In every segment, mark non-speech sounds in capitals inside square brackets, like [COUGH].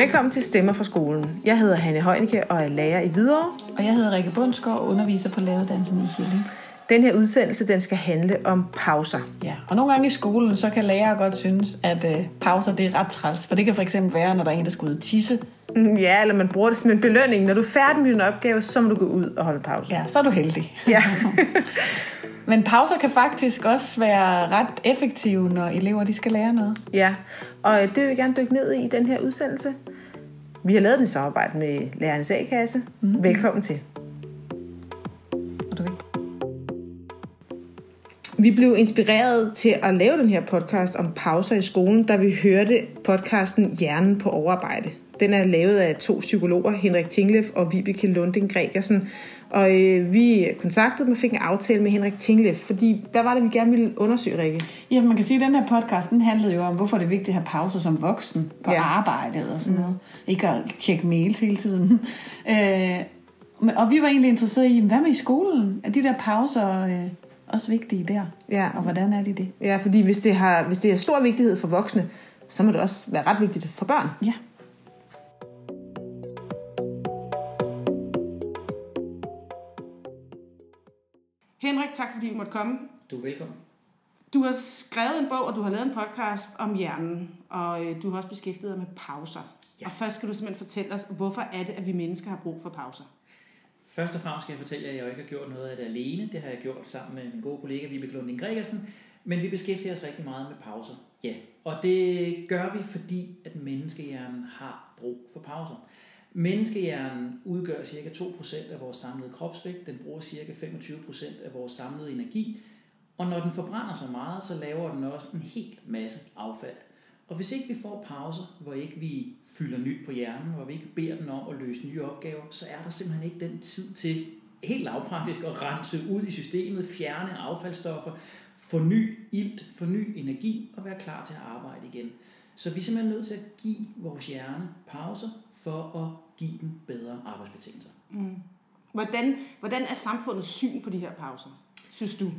Velkommen til Stemmer fra skolen. Jeg hedder Hanne Heunicke og er lærer i Hvidovre. Og jeg hedder Rikke Bundsgaard og underviser på læreruddannelsen i Hilling. Den her udsendelse den skal handle om pauser. Ja, og nogle gange i skolen, så kan lærere godt synes, at øh, pauser det er ret træls. For det kan for eksempel være, når der er en, der skal ud og tisse. Mm, Ja, eller man bruger det som en belønning. Når du er færdig med din opgave, så må du gå ud og holde pause. Ja, så er du heldig. Ja. [LAUGHS] Men pauser kan faktisk også være ret effektive, når elever de skal lære noget. ja. Og det vil vi gerne dykke ned i i den her udsendelse. Vi har lavet den i samarbejde med Lærernes A-kasse. Mm. Velkommen til. Og du ved. Vi blev inspireret til at lave den her podcast om pauser i skolen, da vi hørte podcasten Hjernen på overarbejde. Den er lavet af to psykologer, Henrik Tinglef og Vibeke Lunding Gregersen. Og øh, vi kontaktede dem og fik en aftale med Henrik Tinglef, fordi hvad var det, vi gerne ville undersøge, Rikke? Ja, man kan sige, at den her podcast, den handlede jo om, hvorfor det er vigtigt at have pauser som voksen på Ja. arbejdet og sådan noget. Ikke at tjekke mails hele tiden. [LAUGHS] øh, og vi var egentlig interesseret i, hvad med i skolen? Er de der pauser øh, også vigtige der? Ja. Og hvordan er de det? Ja, fordi hvis det, har, hvis det er stor vigtighed for voksne, så må det også være ret vigtigt for børn. Ja. Henrik, tak fordi du måtte komme. Du er velkommen. Du har skrevet en bog, og du har lavet en podcast om hjernen, og øh, du har også beskæftiget dig med pauser. Ja. Ja. Og først skal du simpelthen fortælle os, hvorfor er det, at vi mennesker har brug for pauser? Først og fremmest skal jeg fortælle jer, at jeg jo ikke har gjort noget af det alene. Det har jeg gjort sammen med min gode kollega Vibeke Lunding Gregersen. Men vi beskæftiger os rigtig meget med pauser. Ja, og det gør vi, fordi at menneskehjernen har brug for pauser. Menneskehjernen udgør ca. 2% af vores samlede kropsvægt. Den bruger ca. 25% af vores samlede energi. Og når den forbrænder så meget, så laver den også en hel masse affald. Og hvis ikke vi får pauser, hvor ikke vi fylder nyt på hjernen, hvor vi ikke beder den om at løse nye opgaver, så er der simpelthen ikke den tid til helt lavpraktisk at rense ud i systemet, fjerne affaldsstoffer, forny ilt, forny energi og være klar til at arbejde igen. Så vi er simpelthen nødt til at give vores hjerne pauser for at give den bedre arbejdsbetingelser. Hvordan, hvordan er samfundets syn på de her pauser, synes du?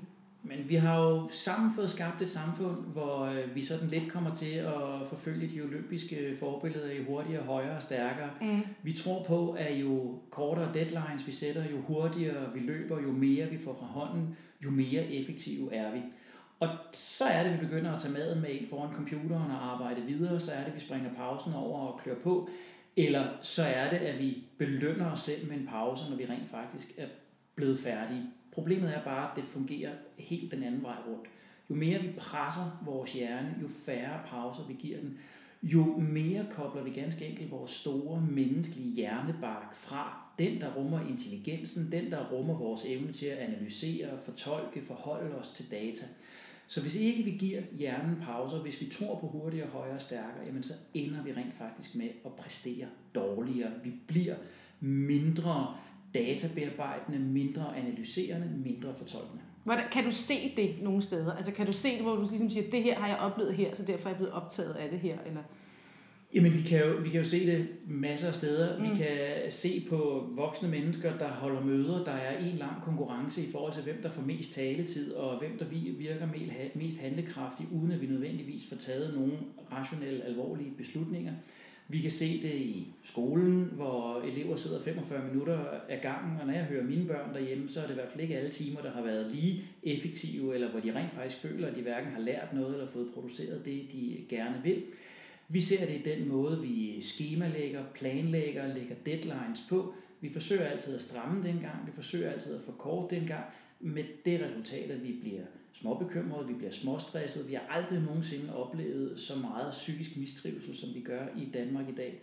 Men vi har jo sammen fået skabt et samfund, hvor øh, vi sådan lidt kommer til at forfølge de olympiske forbilleder i hurtigere, højere og stærkere. Mm. Vi tror på, at jo kortere deadlines vi sætter, jo hurtigere vi løber, jo mere vi får fra hånden, jo mere effektive er vi. Og så er det, vi begynder at tage maden med ind foran computeren og arbejde videre. Så er det, vi springer pausen over og klør på. Eller så er det, at vi belønner os selv med en pause, når vi rent faktisk er blevet færdige. Problemet er bare, at det fungerer helt den anden vej rundt. Jo mere vi presser vores hjerne, jo færre pauser vi giver den, jo mere kobler vi ganske enkelt vores store menneskelige hjernebark fra. Den, der rummer intelligensen, den, der rummer vores evne til at analysere, fortolke, forholde os til data. Så hvis ikke vi giver hjernen pauser, hvis vi tror på hurtigere, højere og stærkere, jamen så ender vi rent faktisk med at præstere dårligere. Vi bliver mindre databearbejdende, mindre analyserende, mindre fortolkende. Hvordan, kan du se det nogle steder? Altså kan du se det, hvor du ligesom siger, det her har jeg oplevet her, så derfor er jeg blevet optaget af det her? Eller? Jamen, vi kan, jo, vi kan jo se det masser af steder. Mm. Vi kan se på voksne mennesker, der holder møder. Der er en lang konkurrence i forhold til, hvem der får mest taletid, og hvem der vi- virker me- mest handlekraftig, uden at vi nødvendigvis får taget nogle rationelle, alvorlige beslutninger. Vi kan se det i skolen, hvor elever sidder 45 minutter af gangen, og når jeg hører mine børn derhjemme, så er det i hvert fald ikke alle timer, der har været lige effektive, eller hvor de rent faktisk føler, at de hverken har lært noget eller fået produceret det, de gerne vil. Vi ser det i den måde, vi skemalægger, planlægger, lægger deadlines på. Vi forsøger altid at stramme den gang, vi forsøger altid at forkorte den gang, med det resultat, at vi bliver småbekymrede, vi bliver småstressede. Vi har aldrig nogensinde oplevet så meget psykisk mistrivsel, som vi gør i Danmark i dag.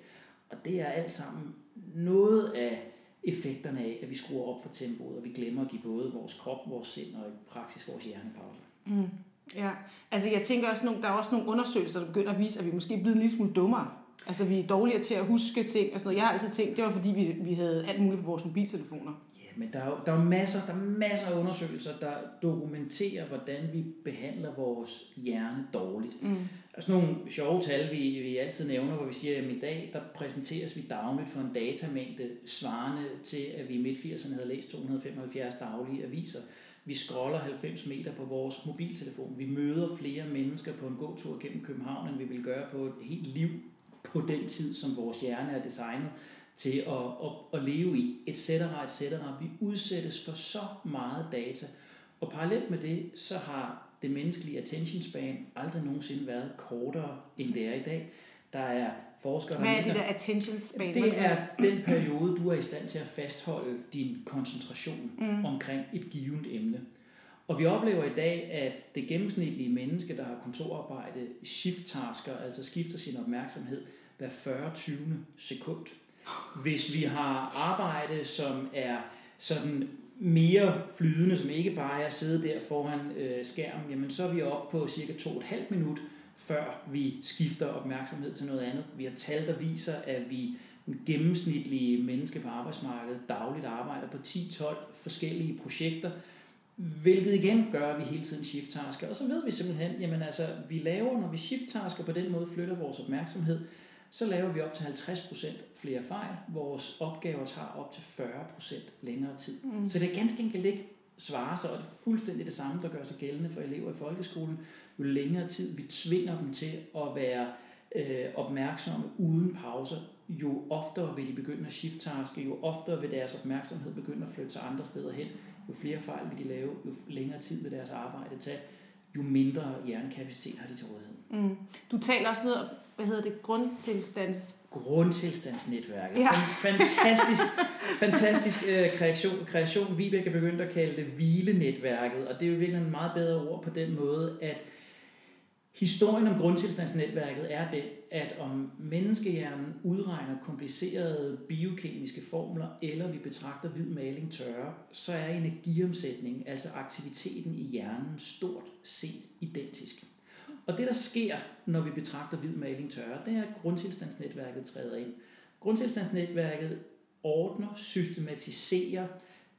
Og det er alt sammen noget af effekterne af, at vi skruer op for tempoet, og vi glemmer at give både vores krop, vores sind og i praksis vores hjernepause. Mm. Ja, altså jeg tænker også, nogle, der er også nogle undersøgelser, der begynder at vise, at vi måske er blevet en lille smule dummere. Altså vi er dårligere til at huske ting og sådan noget. Jeg har altid tænkt, det var fordi vi, vi havde alt muligt på vores mobiltelefoner. Ja, men der er, jo, der er masser, der er masser af undersøgelser, der dokumenterer, hvordan vi behandler vores hjerne dårligt. Mm. Der er sådan nogle sjove tal, vi, vi altid nævner, hvor vi siger, at i dag der præsenteres vi dagligt for en datamængde svarende til, at vi i midt-80'erne havde læst 275 daglige aviser. Vi scroller 90 meter på vores mobiltelefon. Vi møder flere mennesker på en gåtur gennem København, end vi vil gøre på et helt liv på den tid, som vores hjerne er designet til at, at, at leve i, et etc. Vi udsættes for så meget data. Og parallelt med det, så har det menneskelige attention span aldrig nogensinde været kortere, end det er i dag. Der er forskere, Hvad er det der attention span? det er den periode, du er i stand til at fastholde din koncentration mm. omkring et givet emne. Og vi oplever i dag, at det gennemsnitlige menneske, der har kontorarbejde, shift-tasker, altså skifter sin opmærksomhed hver 40. 20. sekund. Hvis vi har arbejde, som er sådan mere flydende, som ikke bare er at sidde der foran øh, skærmen, jamen så er vi oppe på cirka 2,5 minut, før vi skifter opmærksomhed til noget andet. Vi har tal, der viser, at vi den gennemsnitlige menneske på arbejdsmarkedet dagligt arbejder på 10-12 forskellige projekter, hvilket igen gør, at vi hele tiden shift-tasker. Og så ved vi simpelthen, jamen altså, vi laver, når vi shift-tasker på den måde flytter vores opmærksomhed, så laver vi op til 50% flere fejl. Vores opgaver tager op til 40% længere tid. Mm. Så det er ganske enkelt ikke svare sig, og det er fuldstændig det samme, der gør sig gældende for elever i folkeskolen. Jo længere tid vi tvinger dem til at være øh, opmærksomme uden pauser, jo oftere vil de begynde at shift-taske, jo oftere vil deres opmærksomhed begynde at flytte sig andre steder hen, jo flere fejl vil de lave, jo længere tid vil deres arbejde tage, jo mindre hjernekapacitet har de til rådighed. Mm. Du taler også noget om, hvad hedder det, grundtilstands... Grundtilstandsnetværket. Ja. Fantastisk, fantastisk øh, kreation, kreation. Vibeke er begyndt at kalde det hvilenetværket, og det er jo virkelig en meget bedre ord på den måde, at historien om grundtilstandsnetværket er den, at om menneskehjernen udregner komplicerede biokemiske formler, eller vi betragter hvid maling tørre, så er energiomsætningen, altså aktiviteten i hjernen, stort set identisk. Og det, der sker, når vi betragter hvid maling tørre, det er, at grundtilstandsnetværket træder ind. Grundtilstandsnetværket ordner, systematiserer,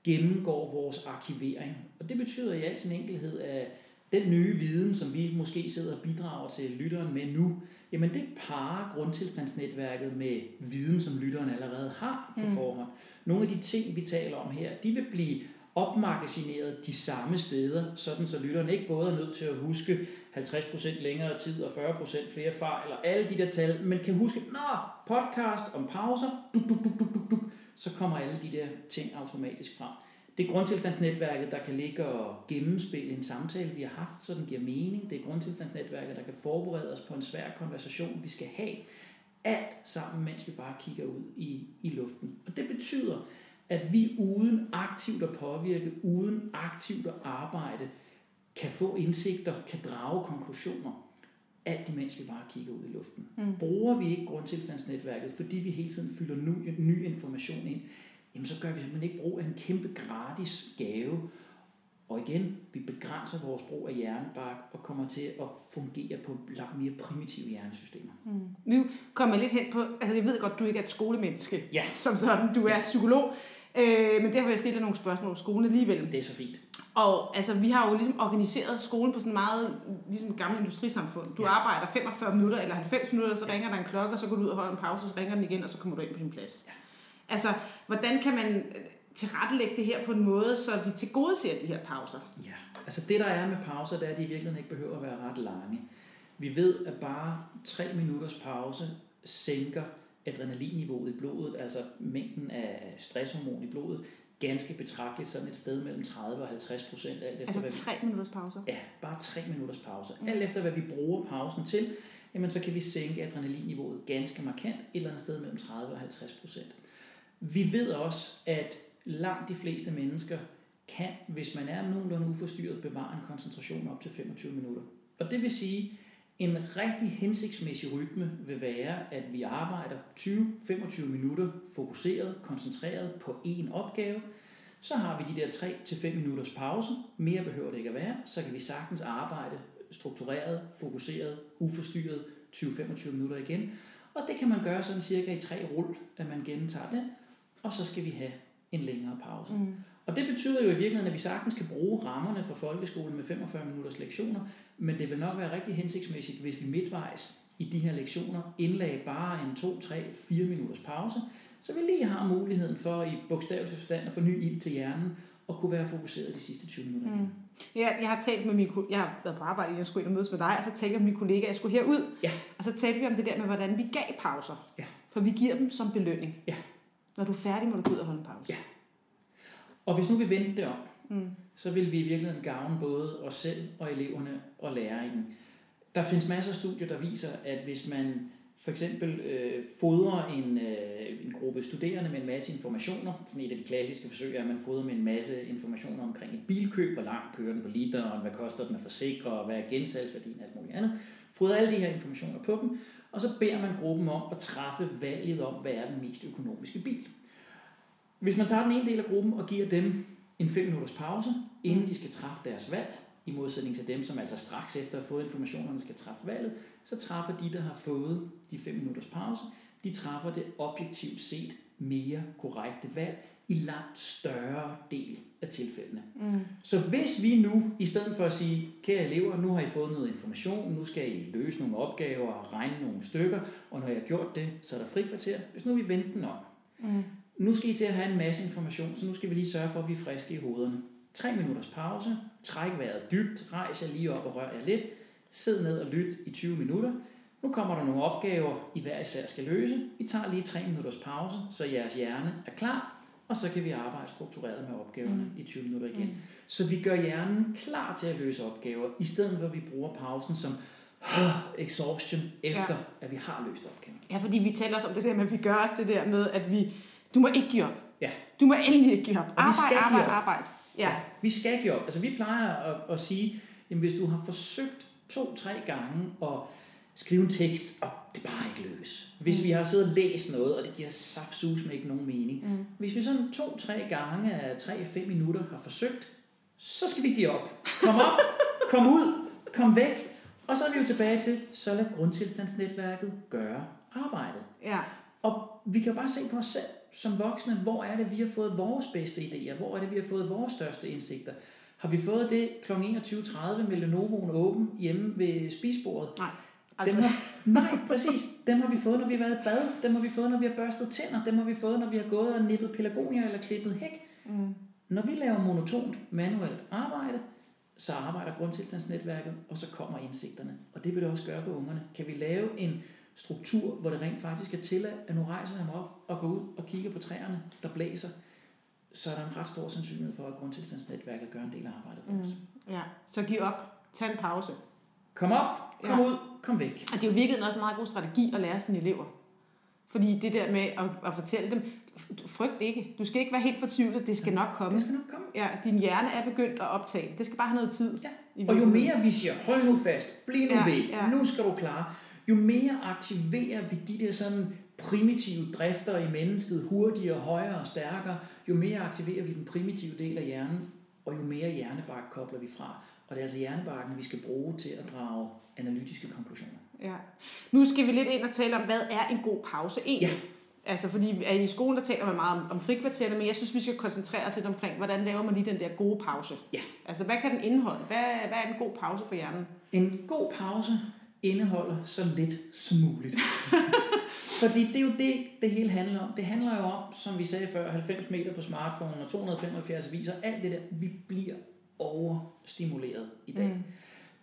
gennemgår vores arkivering. Og det betyder i al sin enkelhed, at den nye viden, som vi måske sidder og bidrager til lytteren med nu, jamen det parer grundtilstandsnetværket med viden, som lytteren allerede har på forhånd. Nogle af de ting, vi taler om her, de vil blive opmagasineret de samme steder, sådan så lytteren ikke både er nødt til at huske 50% længere tid og 40% flere fejl og alle de der tal, men kan huske, nå, podcast om pauser, duk, duk, duk, duk, duk, duk, så kommer alle de der ting automatisk frem. Det er grundtilstandsnetværket, der kan ligge og gennemspille en samtale, vi har haft, så den giver mening. Det er grundtilstandsnetværket, der kan forberede os på en svær konversation, vi skal have. Alt sammen, mens vi bare kigger ud i, i luften. Og det betyder, at vi uden aktivt at påvirke, uden aktivt at arbejde, kan få indsigter, kan drage konklusioner, alt imens vi bare kigger ud i luften. Mm. Bruger vi ikke grundtilstandsnetværket, fordi vi hele tiden fylder ny, ny information ind, jamen så gør vi simpelthen ikke brug af en kæmpe gratis gave. Og igen, vi begrænser vores brug af hjernebark og kommer til at fungere på langt mere primitive hjernesystemer. Mm. Nu kommer jeg lidt hen på, altså jeg ved godt, du ikke er et skolemenneske, Ja. som sådan, du er psykolog, øh, men derfor vil jeg stille dig nogle spørgsmål om skolen alligevel. Det er så fint. Og altså, vi har jo ligesom organiseret skolen på sådan meget, ligesom et gammelt industrisamfund. Du Ja. arbejder 45 minutter eller 90 minutter, så ringer der en klokke, og så går du ud og holder en pause, så ringer den igen, og så kommer du ind på din plads. Ja. Altså, hvordan kan man øh, tilrettelægge det her på en måde, så vi tilgodeser de her pauser? Ja, altså det der er med pauser, det er, at de i virkeligheden ikke behøver at være ret lange. Vi ved, at bare 3 minutters pause sænker adrenalinniveauet i blodet, altså mængden af stresshormon i blodet, ganske betragteligt sådan et sted mellem 30 og 50 procent, alt efter Altså hvad vi tre minutters pauser. Ja, bare 3 minutters pause. Alt efter hvad vi bruger pausen til, jamen så kan vi sænke adrenalinniveauet ganske markant, et eller andet sted mellem 30 og 50 procent. Vi ved også, at langt de fleste mennesker kan, hvis man er nogenlunde uforstyrret, bevare en koncentration op til 25 minutter. Og det vil sige, en rigtig hensigtsmæssig rytme vil være, at vi arbejder 20-25 minutter fokuseret, koncentreret på én opgave. Så har vi de der 3-5 minutters pause. Mere behøver det ikke at være. Så kan vi sagtens arbejde struktureret, fokuseret, uforstyrret 20-25 minutter igen. Og det kan man gøre sådan cirka i tre rull, at man gentager den. Og så skal vi have en længere pause. Mm. Og det betyder jo i virkeligheden, at vi sagtens kan bruge rammerne fra folkeskolen med 45 minutters lektioner, men det vil nok være rigtig hensigtsmæssigt, hvis vi midtvejs i de her lektioner indlagde bare en 2, 3, 4 minutters pause, så vi lige har muligheden for i bogstavelig forstand at få ny ild til hjernen og kunne være fokuseret de sidste 20 minutter igen. Mm. Jeg, jeg har talt med min jeg har været på arbejde, jeg skulle ind og mødes med dig, og så talte jeg med min kollega, jeg skulle herud. Ja. Og så talte vi om det der med, hvordan vi gav pauser. Ja. For vi giver dem som belønning. Ja. Når du er færdig, må du gå ud og holde en pause. Ja. Og hvis nu vi vendte det om, Mm. så vil vi i virkeligheden gavne både os selv og eleverne og læringen. Der findes masser af studier, der viser, at hvis man for eksempel øh, fodrer en, øh, en gruppe studerende med en masse informationer, sådan et af de klassiske forsøg er, at man fodrer med en masse informationer omkring et bilkøb, hvor langt kører den på literen, hvad koster den at forsikre, og hvad er gensalgsværdien og alt muligt andet. Fodrer alle de her informationer på dem, og så beder man gruppen om at træffe valget om, hvad er den mest økonomiske bil. Hvis man tager den ene del af gruppen og giver dem en 5 minutters pause, inden de skal træffe deres valg, i modsætning til dem, som altså straks efter at have fået informationerne skal træffe valget, så træffer de, der har fået de 5 minutters pause, de træffer det objektivt set mere korrekte valg i langt større del af tilfældene. Mm. Så hvis vi nu, i stedet for at sige, kære elever, nu har I fået noget information, nu skal I løse nogle opgaver og regne nogle stykker, og når jeg har gjort det, så er der frikvarter. Hvis nu vi venter den om, Mm. nu skal I til at have en masse information, så nu skal vi lige sørge for, at vi er friske i hovederne. 3 minutters pause, træk vejret dybt, rejs jer lige op og rør jer lidt, sid ned og lyt i 20 minutter. Nu kommer der nogle opgaver, I hver især skal løse. I tager lige 3 minutters pause, så jeres hjerne er klar, og så kan vi arbejde struktureret med opgaverne mm. i 20 minutter igen. Mm. Så vi gør hjernen klar til at løse opgaver, i stedet for at vi bruger pausen som exhaustion efter, ja. at vi har løst opgaven. Ja, fordi vi taler også om det der med, at vi gør os det der med, at vi, du må ikke give op. Ja. Du må endelig ikke give op. vi Arbejde, skal give arbejde, op. arbejde. Ja. Vi skal give op. Altså vi plejer at, at sige, at hvis du har forsøgt to-tre gange at skrive en tekst, og det er bare ikke løs. Hvis Mm. vi har siddet og læst noget, og det giver saftsus med ikke nogen mening. Mm. Hvis vi sådan to-tre gange af tre-fem minutter har forsøgt, så skal vi give op. Kom op, kom ud, kom væk. Og så er vi jo tilbage til, så lad grundtilstandsnetværket gøre arbejdet. Ja. Og vi kan jo bare se på os selv som voksne, hvor er det, vi har fået vores bedste idéer? Hvor er det, vi har fået vores største indsigter? Har vi fået det kl. 21.30 med Lenovoen åben hjemme ved spisbordet? Nej. Dem Aldrig. har, [LAUGHS] nej, præcis. Dem har vi fået, når vi har været i bad. Dem har vi fået, når vi har børstet tænder. Dem har vi fået, når vi har gået og nippet pelargonier eller klippet hæk. Mm. Når vi laver monotont, manuelt arbejde, så arbejder grundtilstandsnetværket, og så kommer indsigterne. Og det vil det også gøre for ungerne. Kan vi lave en struktur, hvor det rent faktisk er tilladt, at nu rejser mig op og går ud og kigger på træerne, der blæser, så er der en ret stor sandsynlighed for, at grundtilstandsnetværket gør en del af arbejdet for os. Mm. Ja. Så giv op. Tag en pause. Kom op, kom Ja. ud, kom væk. Og det er jo virkelig også en meget god strategi at lære sine elever. Fordi det der med at, at fortælle dem, frygt ikke. Du skal ikke være helt fortvivlet, det skal nok komme. Det skal nok komme. Ja, din hjerne er begyndt at optage. Det skal bare have noget tid. Ja. Og jo mere vi siger, hold nu fast, bliv nu Ja, ved, ja. nu skal du klare, jo mere aktiverer vi de der sådan primitive drifter i mennesket, hurtigere, højere og stærkere, jo mere aktiverer vi den primitive del af hjernen, og jo mere hjernebark kobler vi fra. Og det er altså hjernebarken, vi skal bruge til at drage analytiske konklusioner. Ja. Nu skal vi lidt ind og tale om, hvad er en god pause egentlig? Ja. Altså, fordi i skolen, der taler man meget om, om frikvartererne, men jeg synes, vi skal koncentrere os lidt omkring, hvordan laver man lige den der gode pause? Ja. Altså, hvad kan den indeholde? Hvad, hvad er en god pause for hjernen? En god pause indeholder så lidt som muligt. [LAUGHS] Fordi det er jo det, det hele handler om. Det handler jo om, som vi sagde før, 90 meter på smartphone og 275 viser, alt det der, vi bliver overstimuleret i dag. Mm.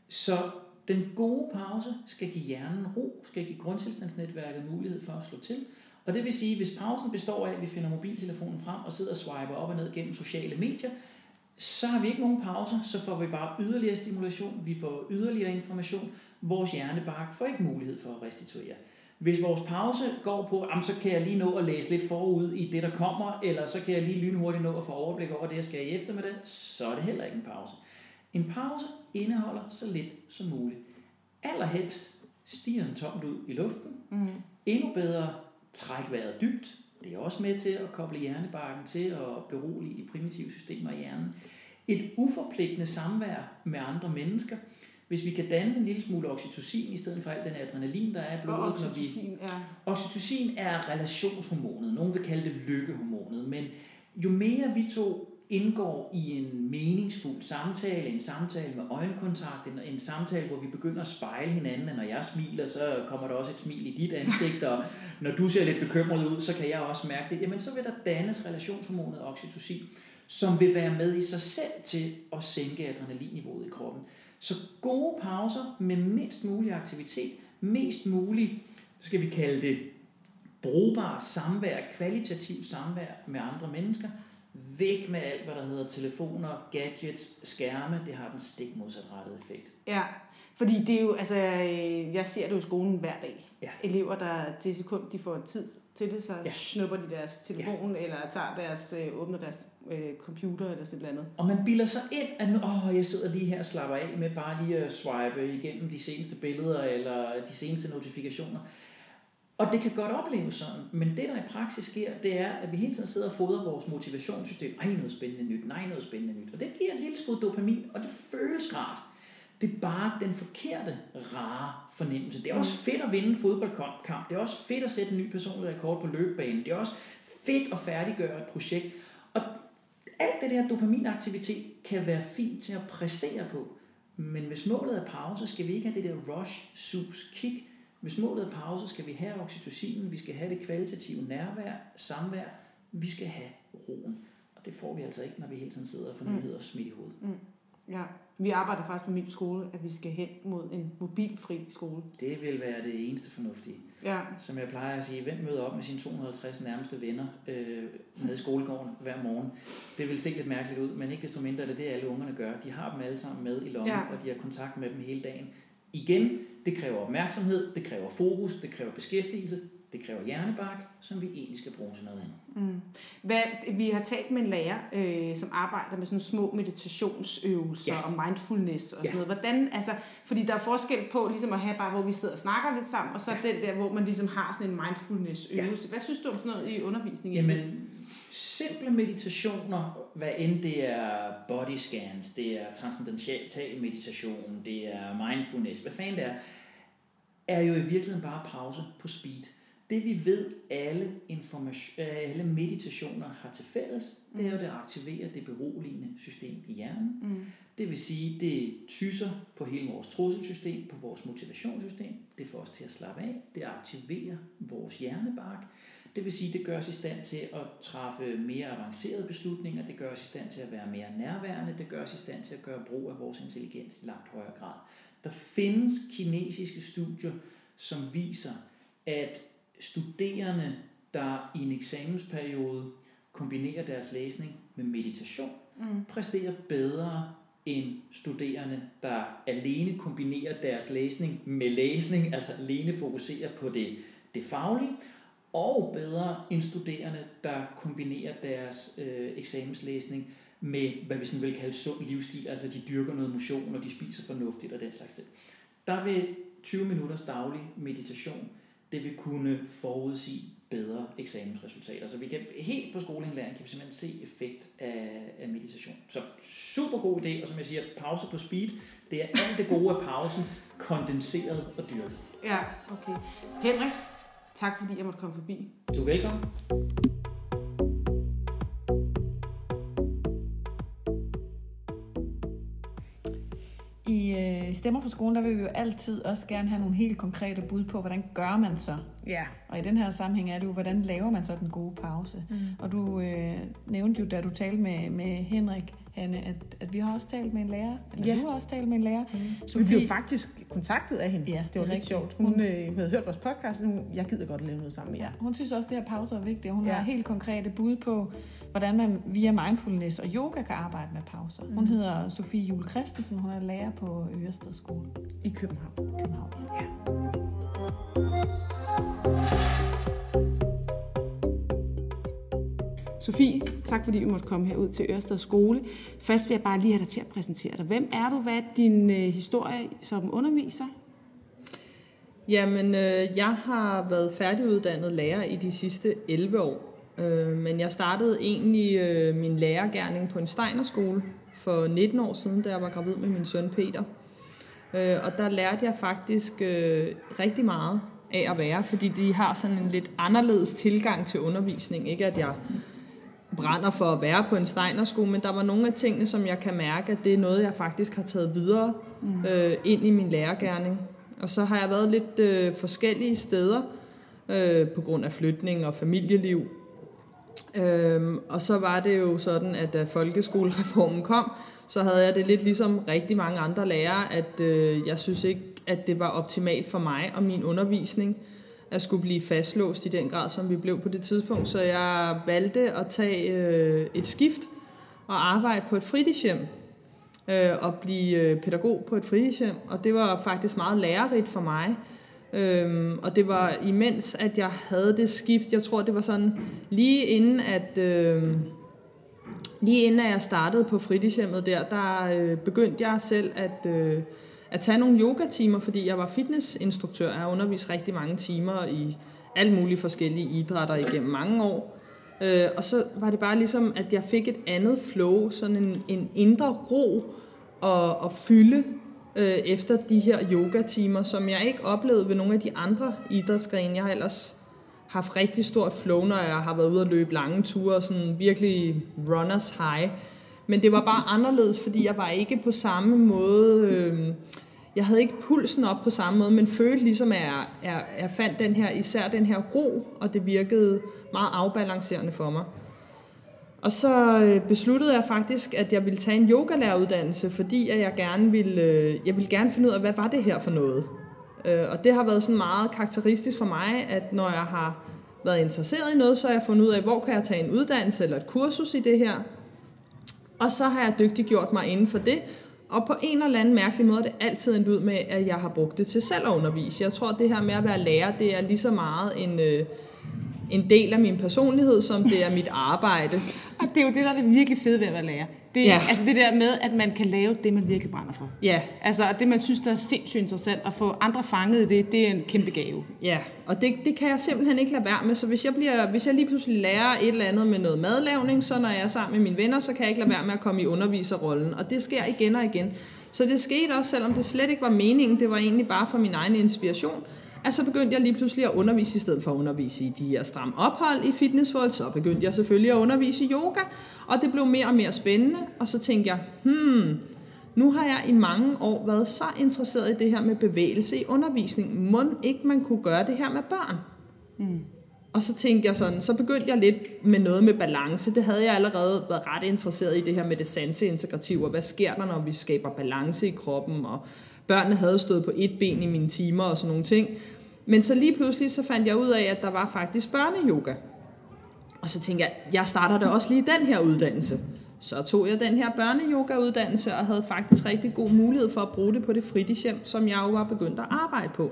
Så den gode pause skal give hjernen ro, skal give grundtilstandsnetværket mulighed for at slå til. Og det vil sige, hvis pausen består af, at vi finder mobiltelefonen frem og sidder og swiper op og ned gennem sociale medier, så har vi ikke nogen pauser, så får vi bare yderligere stimulation, vi får yderligere information, vores hjernebark får ikke mulighed for at restituere. Hvis vores pause går på, jamen, så kan jeg lige nå at læse lidt forud i det, der kommer, eller så kan jeg lige lynhurtigt nå at få overblik over det, jeg skal i eftermiddag, så er det heller ikke en pause. En pause indeholder så lidt som muligt. Allerhelst stiger den tomt ud i luften. Mm. Endnu bedre træk vejret dybt. Det er også med til at koble hjernebarken til at berolige de primitive systemer i hjernen. Et uforpligtende samvær med andre mennesker. Hvis vi kan danne en lille smule oxytocin i stedet for al den adrenalin, der er i Og blodet, når vi oxytocin, ja. Oxytocin er relationshormonet. Nogen vil kalde det lykkehormonet. Men jo mere vi to indgår i en meningsfuld samtale, en samtale med øjenkontakt, en, en samtale, hvor vi begynder at spejle hinanden, når jeg smiler, så kommer der også et smil i dit ansigt, og når du ser lidt bekymret ud, så kan jeg også mærke det, jamen så vil der dannes relationshormonet oxytocin, som vil være med i sig selv til at sænke adrenalinniveauet i kroppen. Så gode pauser med mindst mulig aktivitet, mest mulig, skal vi kalde det, brugbart samvær, kvalitativt samvær med andre mennesker, væk med alt, hvad der hedder telefoner, gadgets, skærme, det har den stik modsatrettede effekt. Ja, fordi det er jo, altså, øh, jeg ser det jo i skolen hver dag. Ja. Elever, der til sekund, de får tid til det, så Ja. snupper de deres telefon, ja. eller tager deres, øh, åbner deres øh, computer eller sådan noget. Og man bilder sig ind, at nu, åh, jeg sidder lige her og slapper af med bare lige at swipe igennem de seneste billeder eller de seneste notifikationer. Og det kan godt opleves sådan, men det der i praksis sker, det er, at vi hele tiden sidder og fodrer vores motivationssystem. Ej, noget spændende nyt, nej, noget spændende nyt. Og det giver et lille skud dopamin, og det føles rart. Det er bare den forkerte, rare fornemmelse. Det er også fedt at vinde en fodboldkamp. Det er også fedt at sætte en ny personlig rekord på løbebanen. Det er også fedt at færdiggøre et projekt. Og alt det der dopaminaktivitet kan være fint til at præstere på. Men hvis målet er pause, skal vi ikke have det der rush, sus, kick. Hvis målet er pause, skal vi have oxytocinen, vi skal have det kvalitative nærvær, samvær, vi skal have roen. Og det får vi altså ikke, når vi hele tiden sidder og får Mm. nyheder smidt i hovedet. Ja, vi arbejder faktisk på min skole, at vi skal hen mod en mobilfri skole. Det vil være det eneste fornuftige. Ja, Som jeg plejer at sige, hvem møder op med sine 250 nærmeste venner øh, nede i skolegården hver morgen? Det vil se lidt mærkeligt ud, men ikke desto mindre er det det, alle ungerne gør. De har dem alle sammen med i lommen, Ja. og de har kontakt med dem hele dagen. Igen, det kræver opmærksomhed, det kræver fokus, det kræver beskæftigelse, det kræver hjernebark, som vi egentlig skal bruge til noget andet. Mm. Hvad, vi har talt med en lærer, øh, som arbejder med sådan små meditationsøvelser Ja. og mindfulness og sådan Ja. noget. Hvordan, altså, fordi der er forskel på ligesom at have bare, hvor vi sidder og snakker lidt sammen, og så ja. den der, hvor man ligesom har sådan en mindfulness øvelse. Ja. Hvad synes du om sådan noget i undervisningen? Jamen, simple meditationer, hvad end det er body scans, det er transcendental meditation, det er mindfulness, hvad fanden det er, er jo i virkeligheden bare pause på speed. Det vi ved, alle, information, øh, alle meditationer har til fælles, det er jo, at det aktiverer det beroligende system i hjernen. Mm. Det vil sige, det tyser på hele vores trusselsystem, på vores motivationssystem. Det får os til at slappe af. Det aktiverer vores hjernebark. Det vil sige, det gør os i stand til at træffe mere avancerede beslutninger. Det gør os i stand til at være mere nærværende. Det gør os i stand til at gøre brug af vores intelligens i langt højere grad. Der findes kinesiske studier, som viser, at studerende, der i en eksamensperiode kombinerer deres læsning med meditation, Mm. præsterer bedre end studerende, der alene kombinerer deres læsning med læsning, altså alene fokuserer på det, det faglige, og bedre end studerende, der kombinerer deres øh, eksamenslæsning med, hvad vi sådan vil kalde sund livsstil, altså de dyrker noget motion, og de spiser fornuftigt og den slags ting. Der vil 20 minutters daglig meditation, det vil kunne forudsige bedre eksamensresultater. Så vi kan helt på skoleindlæring kan vi simpelthen se effekt af, af meditation. Så super god idé, og som jeg siger, pause på speed, det er alt det gode af pausen, kondenseret og dyrket. Ja, okay. Henrik, tak fordi jeg måtte komme forbi. Du er velkommen. Stemmer for skolen, der vil vi jo altid også gerne have nogle helt konkrete bud på, hvordan gør man så? Ja. Og i den her sammenhæng er det jo, hvordan laver man så den gode pause? Mm. Og du øh, nævnte jo, da du talte med, med Henrik, Hanne, at, at vi har også talt med en lærer. Eller Ja. du har også talt med en lærer. Mm. Så vi blev faktisk kontaktet af hende. Ja, det var det lidt rigtigt. sjovt. Hun øh, havde hørt vores podcast, og hun, jeg gider godt at lave noget sammen med jer. Hun synes også, at det her pause er vigtigt, hun ja. har helt konkrete bud på, hvordan man via mindfulness og yoga kan arbejde med pauser. Mm. Hun hedder Sofie Jule Christensen, hun er lærer på Ørested Skole I København. København. Ja. Sofie, tak fordi du måtte komme herud til Ørsted Skole. Først vil jeg bare lige have dig til at præsentere dig. Hvem er du? Hvad er din øh, historie som underviser? Jamen, øh, jeg har været færdiguddannet lærer i de sidste 11 år. Øh, men jeg startede egentlig øh, min lærergærning på en Steinerskole for 19 år siden, da jeg var gravid med min søn Peter. Øh, og der lærte jeg faktisk øh, rigtig meget af at være, fordi de har sådan en lidt anderledes tilgang til undervisning. Ikke at jeg brænder for at være på en Steinerskole, men der var nogle af tingene, som jeg kan mærke, at det er noget, jeg faktisk har taget videre øh, ind i min lærergærning. Og så har jeg været lidt øh, forskellige steder øh, på grund af flytning og familieliv. Øhm, og så var det jo sådan, at da folkeskolereformen kom, så havde jeg det lidt ligesom rigtig mange andre lærere, at øh, jeg synes ikke, at det var optimalt for mig og min undervisning at skulle blive fastlåst i den grad, som vi blev på det tidspunkt. Så jeg valgte at tage øh, et skift og arbejde på et fritidshjem øh, og blive øh, pædagog på et fritidshjem. Og det var faktisk meget lærerigt for mig. Øhm, og det var imens, at jeg havde det skift. Jeg tror, det var sådan lige inden, at... Øhm, lige inden at jeg startede på fritidshjemmet der, der øh, begyndte jeg selv at, øh, at tage nogle yogatimer, fordi jeg var fitnessinstruktør. Jeg har undervist rigtig mange timer i alle mulige forskellige idrætter igennem mange år. Øh, og så var det bare ligesom, at jeg fik et andet flow, sådan en, en indre ro og, og fylde øh, efter de her yogatimer, som jeg ikke oplevede ved nogle af de andre idrætsgrene. Jeg har ellers haft rigtig stort flow, når jeg har været ude at løbe lange ture, sådan virkelig runners high. Men det var bare anderledes, fordi jeg var ikke på samme måde... Øh, jeg havde ikke pulsen op på samme måde, men følte ligesom, at jeg, jeg, jeg fandt den her, især den her ro, og det virkede meget afbalancerende for mig. Og så øh, besluttede jeg faktisk, at jeg ville tage en yogalæreruddannelse, fordi at jeg gerne ville, øh, jeg ville gerne finde ud af, hvad var det her for noget. Øh, og det har været sådan meget karakteristisk for mig, at når jeg har været interesseret i noget, så har jeg fundet ud af, hvor kan jeg tage en uddannelse eller et kursus i det her. Og så har jeg dygtiggjort mig inden for det, og på en eller anden mærkelig måde er det altid endt ud med, at jeg har brugt det til selv at undervise. Jeg tror, at det her med at være lærer, det er lige så meget en, en del af min personlighed, som det er mit arbejde. [LAUGHS] Og det er jo det, der er det virkelig fede ved at være lærer. Det, ja. Altså det der med, at man kan lave det, man virkelig brænder for. Ja. Altså og det, man synes, der er sindssygt interessant, at få andre fanget i det, det er en kæmpe gave. Ja, og det, det kan jeg simpelthen ikke lade være med. Så hvis jeg, bliver, hvis jeg lige pludselig lærer et eller andet med noget madlavning, så når jeg er sammen med mine venner, så kan jeg ikke lade være med at komme i underviserrollen. Og det sker igen og igen. Så det skete også, selvom det slet ikke var meningen. Det var egentlig bare for min egen inspiration at så begyndte jeg lige pludselig at undervise, i stedet for at undervise i de her stram ophold i Fitness World, så begyndte jeg selvfølgelig at undervise i yoga, og det blev mere og mere spændende, og så tænkte jeg, hmm, nu har jeg i mange år været så interesseret i det her med bevægelse i undervisning. Må ikke man kunne gøre det her med børn? Mm. Og så tænkte jeg sådan, så begyndte jeg lidt med noget med balance. Det havde jeg allerede været ret interesseret i, det her med det sanseintegrative, og hvad sker der, når vi skaber balance i kroppen, og børnene havde stået på et ben i mine timer og sådan nogle ting. Men så lige pludselig så fandt jeg ud af, at der var faktisk børneyoga. Og så tænkte jeg, jeg starter da også lige den her uddannelse. Så tog jeg den her børneyoga-uddannelse og havde faktisk rigtig god mulighed for at bruge det på det fritidshjem, som jeg jo var begyndt at arbejde på.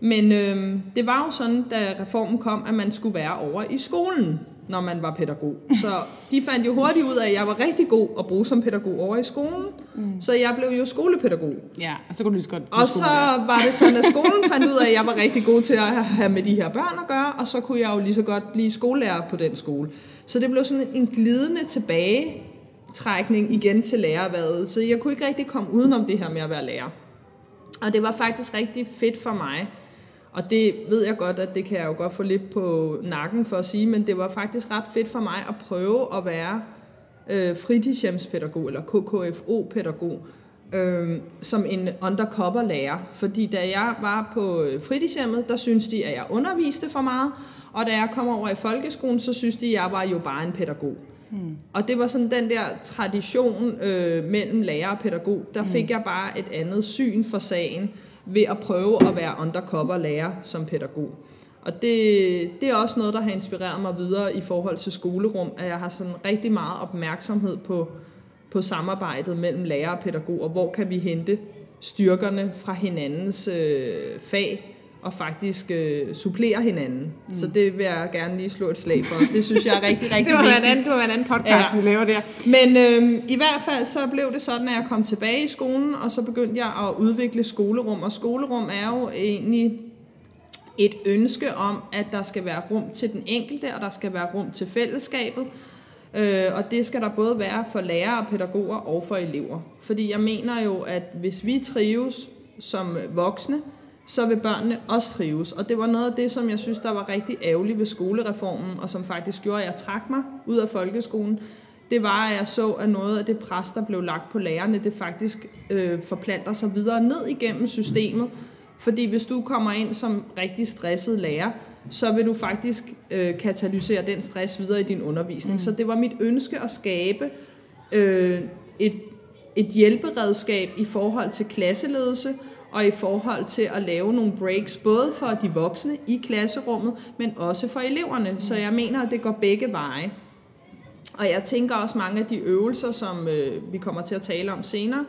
Men øh, det var jo sådan, da reformen kom, at man skulle være over i skolen når man var pædagog. Så de fandt jo hurtigt ud af, at jeg var rigtig god at bruge som pædagog over i skolen. Mm. Så jeg blev jo skolepædagog. Ja, og så kunne du lige så godt Og så der. var det sådan, at skolen [LAUGHS] fandt ud af, at jeg var rigtig god til at have med de her børn at gøre, og så kunne jeg jo lige så godt blive skolelærer på den skole. Så det blev sådan en glidende tilbagetrækning igen til lærerværet. Så jeg kunne ikke rigtig komme udenom det her med at være lærer. Og det var faktisk rigtig fedt for mig, og det ved jeg godt, at det kan jeg jo godt få lidt på nakken for at sige, men det var faktisk ret fedt for mig at prøve at være øh, fritidshjemspædagog eller KKFO-pædagog øh, som en undercover-lærer. Fordi da jeg var på fritidshjemmet, der syntes de, at jeg underviste for meget, og da jeg kom over i folkeskolen, så synes de, at jeg var jo bare en pædagog. Hmm. Og det var sådan den der tradition øh, mellem lærer og pædagog, der hmm. fik jeg bare et andet syn for sagen ved at prøve at være undercover lærer som pædagog. Og det, det er også noget, der har inspireret mig videre i forhold til skolerum, at jeg har sådan rigtig meget opmærksomhed på, på samarbejdet mellem lærer og pædagoger. hvor kan vi hente styrkerne fra hinandens øh, fag, og faktisk øh, supplere hinanden. Mm. Så det vil jeg gerne lige slå et slag for. Det synes jeg er rigtig, [LAUGHS] rigtig det var vigtigt. En anden, det var en anden podcast, ja. vi laver der. Men øh, i hvert fald så blev det sådan, at jeg kom tilbage i skolen, og så begyndte jeg at udvikle skolerum. Og skolerum er jo egentlig et ønske om, at der skal være rum til den enkelte, og der skal være rum til fællesskabet. Øh, og det skal der både være for lærere og pædagoger og for elever. Fordi jeg mener jo, at hvis vi trives som voksne, så vil børnene også trives. Og det var noget af det, som jeg synes, der var rigtig ærgerligt ved skolereformen, og som faktisk gjorde, at jeg trak mig ud af folkeskolen. Det var, at jeg så, at noget af det pres, der blev lagt på lærerne, det faktisk øh, forplanter sig videre ned igennem systemet, Fordi hvis du kommer ind som rigtig stresset lærer, så vil du faktisk øh, katalysere den stress videre i din undervisning. Mm. Så det var mit ønske at skabe øh, et, et hjælperedskab i forhold til klasseledelse, og i forhold til at lave nogle breaks, både for de voksne i klasserummet, men også for eleverne. Så jeg mener, at det går begge veje. Og jeg tænker også mange af de øvelser, som øh, vi kommer til at tale om senere,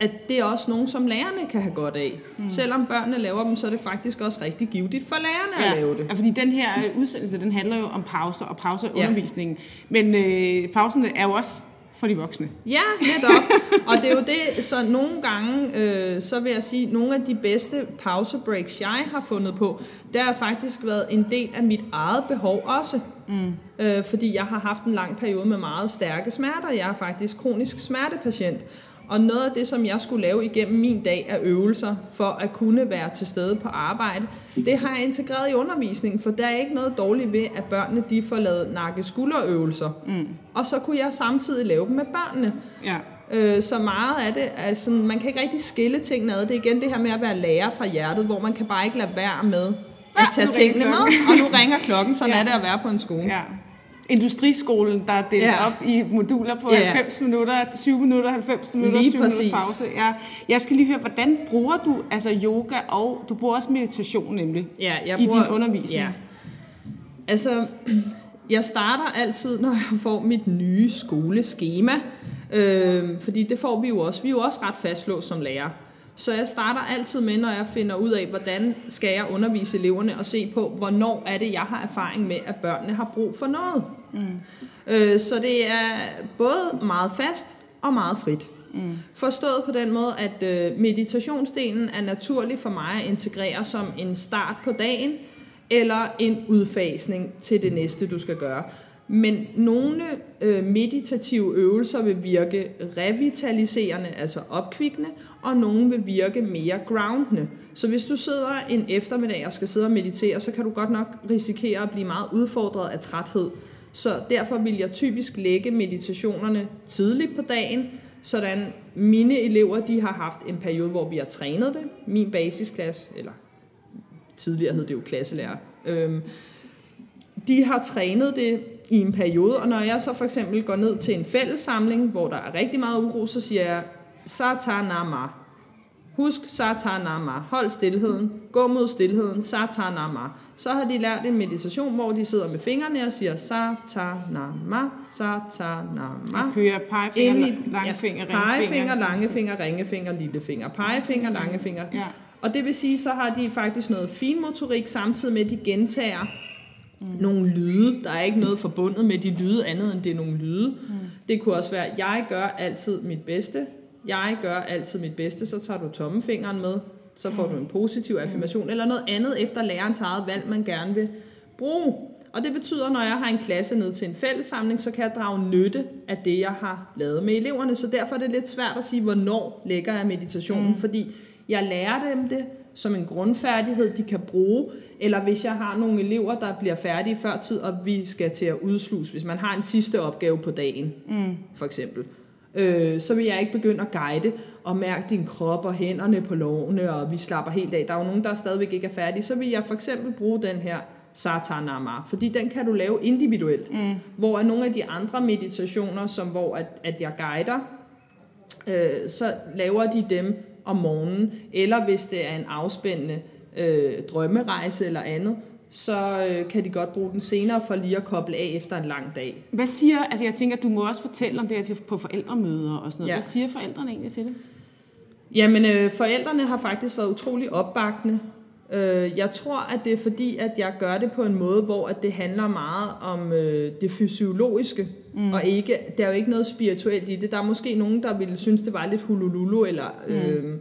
at det er også nogen, som lærerne kan have godt af. Mm. Selvom børnene laver dem, så er det faktisk også rigtig givetigt for lærerne ja. at lave det. Ja, fordi den her øh, udsendelse, den handler jo om pauser og pauseundervisningen. Ja. Men øh, pauserne er jo også for de voksne. Ja, netop. og det er jo det, så nogle gange, øh, så vil jeg sige, nogle af de bedste pausebreaks, jeg har fundet på, det har faktisk været en del af mit eget behov også. Mm. Øh, fordi jeg har haft en lang periode med meget stærke smerter. Jeg er faktisk kronisk smertepatient. Og noget af det, som jeg skulle lave igennem min dag af øvelser, for at kunne være til stede på arbejde, det har jeg integreret i undervisningen, for der er ikke noget dårligt ved, at børnene de får lavet nakke-skulderøvelser. Mm. Og så kunne jeg samtidig lave dem med børnene. Ja. Øh, så meget af det, altså, man kan ikke rigtig skille tingene ad. Det er igen det her med at være lærer fra hjertet, hvor man kan bare ikke lade være med at tage ja, tingene med. Og nu ringer klokken, så ja. er det at være på en skole. Ja industriskolen, der er delt ja. op i moduler på ja. 90 minutter, 20 minutter, 90 minutter, lige 20 præcis. minutters pause. Ja. Jeg skal lige høre, hvordan bruger du altså yoga, og du bruger også meditation nemlig, ja, jeg i bruger, din undervisning? Ja. Altså, jeg starter altid, når jeg får mit nye skoleskema, øh, fordi det får vi jo også. Vi er jo også ret fastlåst som lærer. Så jeg starter altid med, når jeg finder ud af, hvordan skal jeg undervise eleverne, og se på, hvornår er det, jeg har erfaring med, at børnene har brug for noget. Mm. Øh, så det er både meget fast og meget frit. Mm. Forstået på den måde, at øh, meditationsdelen er naturlig for mig at integrere som en start på dagen, eller en udfasning til det næste, du skal gøre. Men nogle øh, meditative øvelser vil virke revitaliserende, altså opkvikkende, og nogle vil virke mere groundende. Så hvis du sidder en eftermiddag og skal sidde og meditere, så kan du godt nok risikere at blive meget udfordret af træthed. Så derfor vil jeg typisk lægge meditationerne tidligt på dagen, sådan mine elever de har haft en periode, hvor vi har trænet det. Min basisklasse, eller tidligere hed det jo klasselærer, øhm, de har trænet det i en periode, og når jeg så for eksempel går ned til en fællessamling, hvor der er rigtig meget uro, så siger jeg, Satanama. Husk Satanama. Hold stillheden. Gå mod stillheden. Satanama. Så har de lært en meditation, hvor de sidder med fingrene og siger Satanama, Satanama. Kører pegefinger, langfinger, ja, pegefinger, langefinger, ringefinger, lillefinger. Pegefinger, langefinger. Ja. Og det vil sige, så har de faktisk noget finmotorik, samtidig med, at de gentager mm. nogle lyde. Der er ikke noget forbundet med de lyde, andet end det er nogle lyde. Mm. Det kunne også være, jeg gør altid mit bedste. Jeg gør altid mit bedste. Så tager du tommefingeren med. Så får mm. du en positiv affirmation. Mm. Eller noget andet efter lærerens eget valg, man gerne vil bruge. Og det betyder, når jeg har en klasse ned til en fællessamling, så kan jeg drage nytte af det, jeg har lavet med eleverne. Så derfor er det lidt svært at sige, hvornår lægger jeg meditationen, mm. fordi jeg lærer dem det som en grundfærdighed, de kan bruge, eller hvis jeg har nogle elever, der bliver færdige før tid, og vi skal til at udsluse, hvis man har en sidste opgave på dagen, mm. for eksempel, øh, så vil jeg ikke begynde at guide og mærke din krop og hænderne på lårene, og vi slapper helt af. Der er jo nogen, der stadigvæk ikke er færdige. Så vil jeg for eksempel bruge den her Satanama, fordi den kan du lave individuelt. Mm. Hvor er nogle af de andre meditationer, som hvor at, at jeg guider, øh, så laver de dem om morgenen, eller hvis det er en afspændende øh, drømmerejse eller andet, så øh, kan de godt bruge den senere for lige at koble af efter en lang dag. Hvad siger, altså jeg tænker, du må også fortælle om det her på forældremøder og sådan noget. Ja. Hvad siger forældrene egentlig til det? Jamen, øh, forældrene har faktisk været utrolig opbakende. Øh, jeg tror, at det er fordi, at jeg gør det på en måde, hvor at det handler meget om øh, det fysiologiske, mm. og ikke, der er jo ikke noget spirituelt i det. Der er måske nogen, der ville synes, det var lidt hulululu, eller... Øh, mm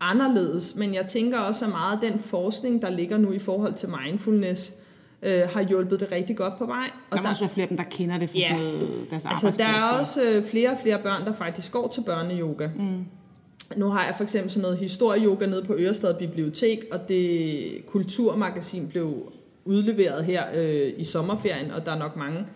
anderledes, men jeg tænker også, at meget af den forskning, der ligger nu i forhold til mindfulness, øh, har hjulpet det rigtig godt på vej. Og der må der, også være flere af dem, der kender det fra ja, sådan noget, deres altså, Der er også øh, flere og flere børn, der faktisk går til børneyoga. Mm. Nu har jeg for eksempel sådan noget historieyoga nede på Ørestad Bibliotek, og det kulturmagasin blev udleveret her øh, i sommerferien, og der er nok mange,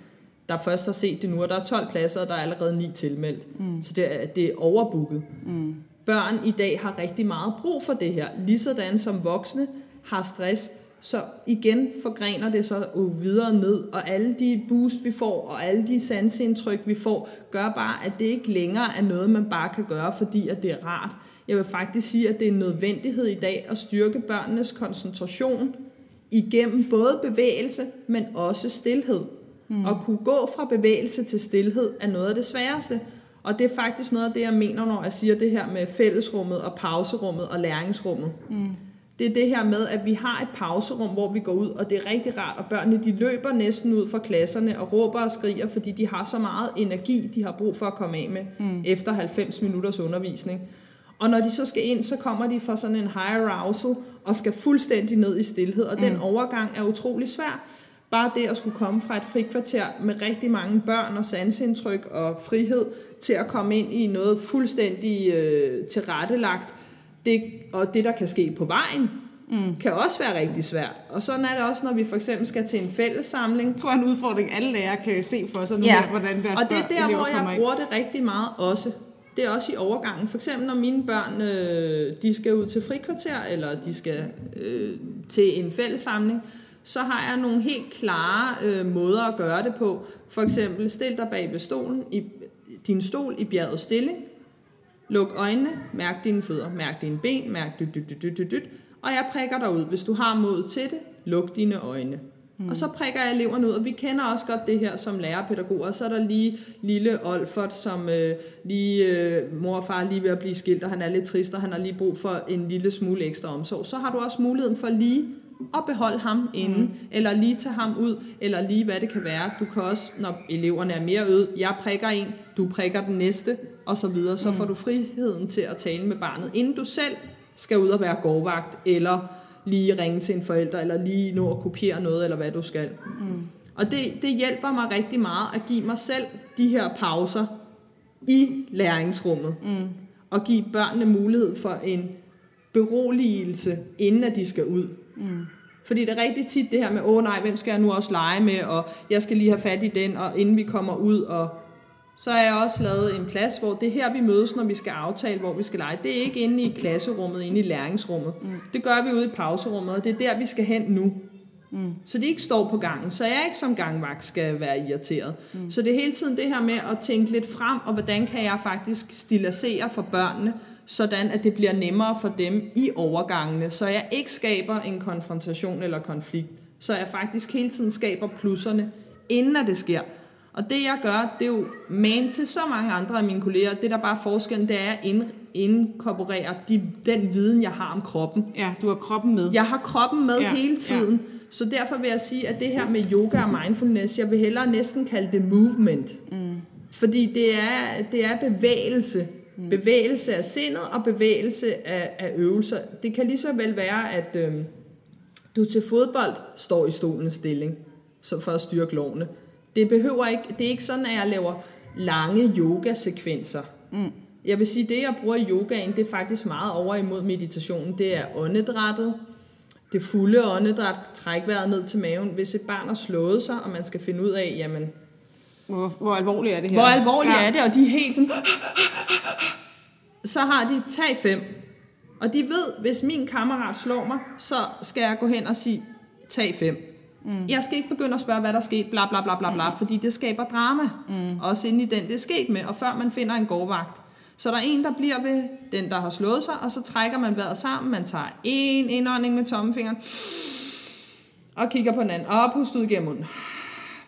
der først har set det nu, og der er 12 pladser, og der er allerede 9 tilmeldt. Mm. Så det er, det er overbooket. Mm. børn i dag har rigtig meget brug for det her. Ligesådan som voksne har stress, så igen forgrener det sig videre ned, og alle de boost, vi får, og alle de sansindtryk, vi får, gør bare, at det ikke længere er noget, man bare kan gøre, fordi at det er rart. Jeg vil faktisk sige, at det er en nødvendighed i dag at styrke børnenes koncentration igennem både bevægelse, men også stillhed. Mm. At kunne gå fra bevægelse til stillhed er noget af det sværeste. Og det er faktisk noget af det, jeg mener, når jeg siger det her med fællesrummet og pauserummet og læringsrummet. Mm. Det er det her med, at vi har et pauserum, hvor vi går ud, og det er rigtig rart, og børnene de løber næsten ud fra klasserne og råber og skriger, fordi de har så meget energi, de har brug for at komme af med mm. efter 90 minutters undervisning. Og når de så skal ind, så kommer de fra sådan en high arousal og skal fuldstændig ned i stillhed, og mm. den overgang er utrolig svær. Bare det at skulle komme fra et frikvarter med rigtig mange børn og sansindtryk og frihed til at komme ind i noget fuldstændig øh, tilrettelagt, det, og det der kan ske på vejen, mm. kan også være rigtig svært. Og sådan er det også, når vi for eksempel skal til en fællessamling. Jeg tror, en udfordring, alle lærere kan se for sig nu, ja. her, hvordan deres Og det er der, hvor jeg bruger det rigtig meget også. Det er også i overgangen. For eksempel når mine børn øh, de skal ud til frikvarter, eller de skal øh, til en fællessamling, så har jeg nogle helt klare øh, måder at gøre det på. For eksempel, stil dig bag ved stolen, i, din stol i bjerget stilling, luk øjnene, mærk dine fødder, mærk dine ben, mærk dyt, dyt, dyt, dyt, dyt, dyt, og jeg prikker dig ud. Hvis du har mod til det, luk dine øjne. Mm. Og så prikker jeg eleverne ud, og vi kender også godt det her som lærerpædagoger. Så er der lige lille Olfert, som øh, lige øh, mor og far lige ved at blive skilt, og han er lidt trist, og han har lige brug for en lille smule ekstra omsorg. Så har du også muligheden for lige at beholde ham inde, mm. eller lige tage ham ud, eller lige hvad det kan være. Du kan også, når eleverne er mere øde, jeg prikker en, du prikker den næste, og så videre. Så mm. får du friheden til at tale med barnet, inden du selv skal ud og være gårdvagt, eller lige ringe til en forælder, eller lige nå at kopiere noget, eller hvad du skal. Mm. Og det, det hjælper mig rigtig meget at give mig selv de her pauser i læringsrummet, mm. og give børnene mulighed for en beroligelse, inden at de skal ud. Mm. Fordi det er rigtig tit det her med, åh nej, hvem skal jeg nu også lege med, og jeg skal lige have fat i den, og inden vi kommer ud, og så har jeg også lavet en plads, hvor det er her, vi mødes, når vi skal aftale, hvor vi skal lege. Det er ikke inde i klasserummet, inde i læringsrummet. Mm. Det gør vi ude i pauserummet, og det er der, vi skal hen nu. Mm. Så de ikke står på gangen, så jeg ikke som gangvagt skal være irriteret. Mm. Så det er hele tiden det her med at tænke lidt frem, og hvordan kan jeg faktisk stilisere for børnene, sådan at det bliver nemmere for dem i overgangene, så jeg ikke skaber en konfrontation eller konflikt, så jeg faktisk hele tiden skaber plusserne, inden det sker. Og det jeg gør, det er jo man til så mange andre af mine kolleger, det der bare er forskellen, det er at inkorporere de, den viden, jeg har om kroppen. Ja, du har kroppen med. Jeg har kroppen med ja, hele tiden. Ja. Så derfor vil jeg sige, at det her med yoga og mindfulness, jeg vil hellere næsten kalde det movement. Mm. Fordi det er, det er bevægelse. Mm. Bevægelse af sindet og bevægelse af, af øvelser. Det kan lige så vel være, at øh, du til fodbold står i stolens stilling, så for at styrke lovene. Det behøver ikke, det er ikke sådan, at jeg laver lange yogasekvenser. Mm. Jeg vil sige, det jeg bruger i yogaen, det er faktisk meget over imod meditationen. Det er åndedrættet, det fulde åndedræt, træk vejret ned til maven. Hvis et barn har slået sig, og man skal finde ud af, jamen, hvor, hvor alvorligt er det her? Hvor alvorligt ja. er det, og de er helt sådan... Så har de tag fem. Og de ved, hvis min kammerat slår mig, så skal jeg gå hen og sige, tag fem. Mm. Jeg skal ikke begynde at spørge, hvad der er sket, bla bla bla bla bla, mm. fordi det skaber drama. Mm. Også inde i den, det er sket med, og før man finder en gårdvagt. Så der er en, der bliver ved den, der har slået sig, og så trækker man vejret sammen. Man tager en indånding med tommefingeren, og kigger på den anden, og puster ud gennem munden.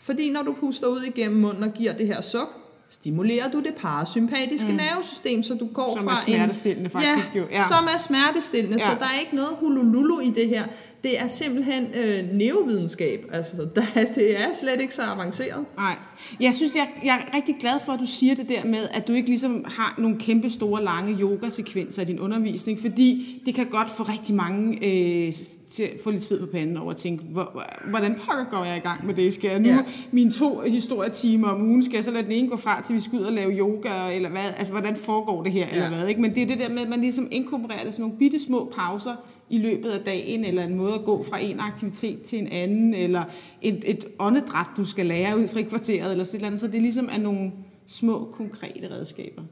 Fordi når du puster ud igennem munden og giver det her suk, stimulerer du det parasympatiske mm. nervesystem, så du går som fra en... Som er smertestillende faktisk ja, jo. Ja, som er smertestillende, ja. så der er ikke noget hulululu i det her. Det er simpelthen øh, neurovidenskab. Altså, der, det er slet ikke så avanceret. Nej. Jeg synes, jeg, jeg er rigtig glad for, at du siger det der med, at du ikke ligesom har nogle kæmpe store, lange yogasekvenser i din undervisning, fordi det kan godt få rigtig mange øh, til at få lidt sved på panden over at tænke, hvordan pokker går jeg i gang med det? Skal jeg nu ja. mine to historietimer om ugen, skal jeg så lade den ene gå fra, til vi skal ud og lave yoga, eller hvad? Altså, hvordan foregår det her, ja. eller hvad? Ikke? Men det er det der med, at man ligesom inkorporerer det som nogle bitte små pauser, i løbet af dagen, eller en måde at gå fra en aktivitet til en anden, eller et, et åndedræt, du skal lære ud fra kvarteret, eller sådan noget. Så det ligesom er nogle små, konkrete redskaber.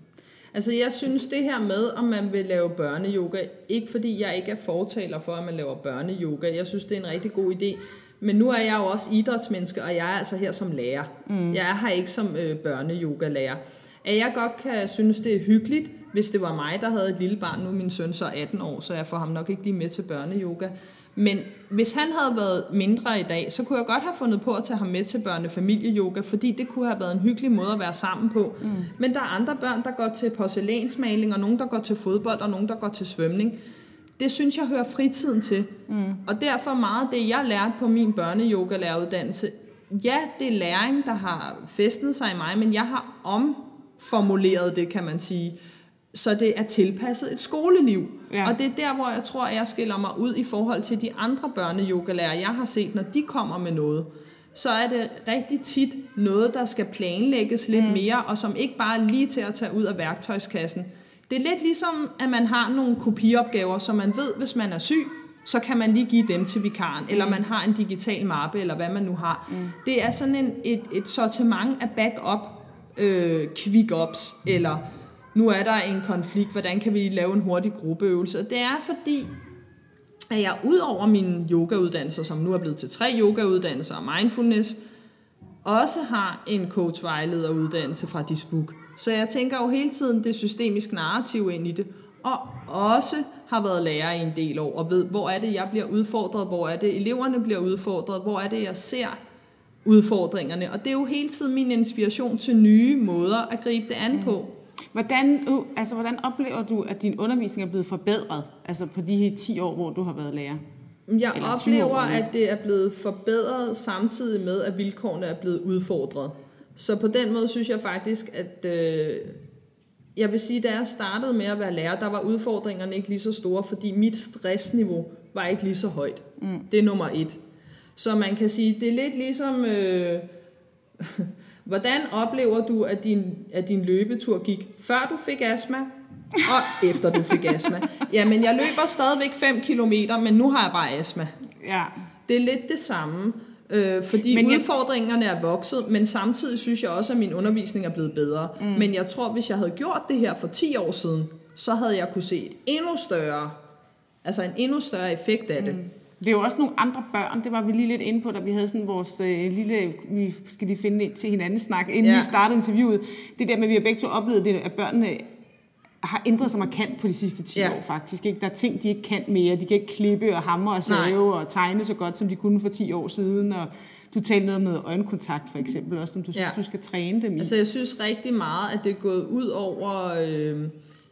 Altså jeg synes det her med, om man vil lave børneyoga, ikke fordi jeg ikke er fortaler for, at man laver børneyoga. Jeg synes, det er en rigtig god idé. Men nu er jeg jo også idrætsmenneske, og jeg er altså her som lærer. Mm. Jeg er her ikke som øh, børneyoga-lærer. At jeg godt kan synes, det er hyggeligt, hvis det var mig, der havde et lille barn. Nu er min søn så 18 år, så jeg får ham nok ikke lige med til børneyoga. Men hvis han havde været mindre i dag, så kunne jeg godt have fundet på at tage ham med til børnefamilieyoga, fordi det kunne have været en hyggelig måde at være sammen på. Mm. Men der er andre børn, der går til porcelænsmaling, og nogen, der går til fodbold, og nogen, der går til svømning. Det synes jeg hører fritiden til. Mm. Og derfor meget det, jeg lærte på min børneyoga-læreruddannelse, ja, det er læring, der har festnet sig i mig, men jeg har omformuleret det, kan man sige så det er tilpasset et skoleliv. Ja. Og det er der, hvor jeg tror, at jeg skiller mig ud i forhold til de andre børneyogalærer, jeg har set, når de kommer med noget. Så er det rigtig tit noget, der skal planlægges lidt mm. mere, og som ikke bare er lige til at tage ud af værktøjskassen. Det er lidt ligesom, at man har nogle kopiopgaver, som man ved, hvis man er syg, så kan man lige give dem til vikaren, eller mm. man har en digital mappe, eller hvad man nu har. Mm. Det er sådan en, et, et sortiment af backup øh, quick-ups, eller nu er der en konflikt, hvordan kan vi lave en hurtig gruppeøvelse? Og det er fordi, at jeg ud over mine yogauddannelser, som nu er blevet til tre yogauddannelser og mindfulness, også har en coach-vejlederuddannelse fra Disbook. Så jeg tænker jo hele tiden det systemiske narrativ ind i det, og også har været lærer i en del år, og ved, hvor er det, jeg bliver udfordret, hvor er det, eleverne bliver udfordret, hvor er det, jeg ser udfordringerne. Og det er jo hele tiden min inspiration til nye måder at gribe det an på. Hvordan, uh, altså, hvordan oplever du, at din undervisning er blevet forbedret altså på de her 10 år, hvor du har været lærer? Jeg Eller oplever, at det er blevet forbedret samtidig med, at vilkårene er blevet udfordret. Så på den måde synes jeg faktisk, at øh, jeg vil sige, da jeg startede med at være lærer, der var udfordringerne ikke lige så store, fordi mit stressniveau var ikke lige så højt. Mm. Det er nummer et. Så man kan sige, det er lidt ligesom... Øh, [LAUGHS] Hvordan oplever du, at din, at din løbetur gik, før du fik astma, og efter du fik astma? Jamen, jeg løber stadigvæk 5 km, men nu har jeg bare astma. Ja. Det er lidt det samme. Øh, fordi men jeg... udfordringerne er vokset, men samtidig synes jeg også, at min undervisning er blevet bedre. Mm. Men jeg tror, hvis jeg havde gjort det her for 10 år siden, så havde jeg kunne se et endnu større, altså en endnu større effekt af det. Mm. Det er jo også nogle andre børn, det var vi lige lidt inde på, da vi havde sådan vores øh, lille, vi skal lige finde ind til hinanden snak, inden ja. vi startede interviewet. Det der med, at vi har begge to oplevet det, at børnene har ændret sig markant på de sidste 10 ja. år faktisk. Ikke? Der er ting, de ikke kan mere. De kan ikke klippe og hamre og save Nej. og tegne så godt, som de kunne for 10 år siden. Og du talte noget om noget øjenkontakt for eksempel, også som du synes, ja. du skal træne dem i. Altså jeg synes rigtig meget, at det er gået ud over... Øh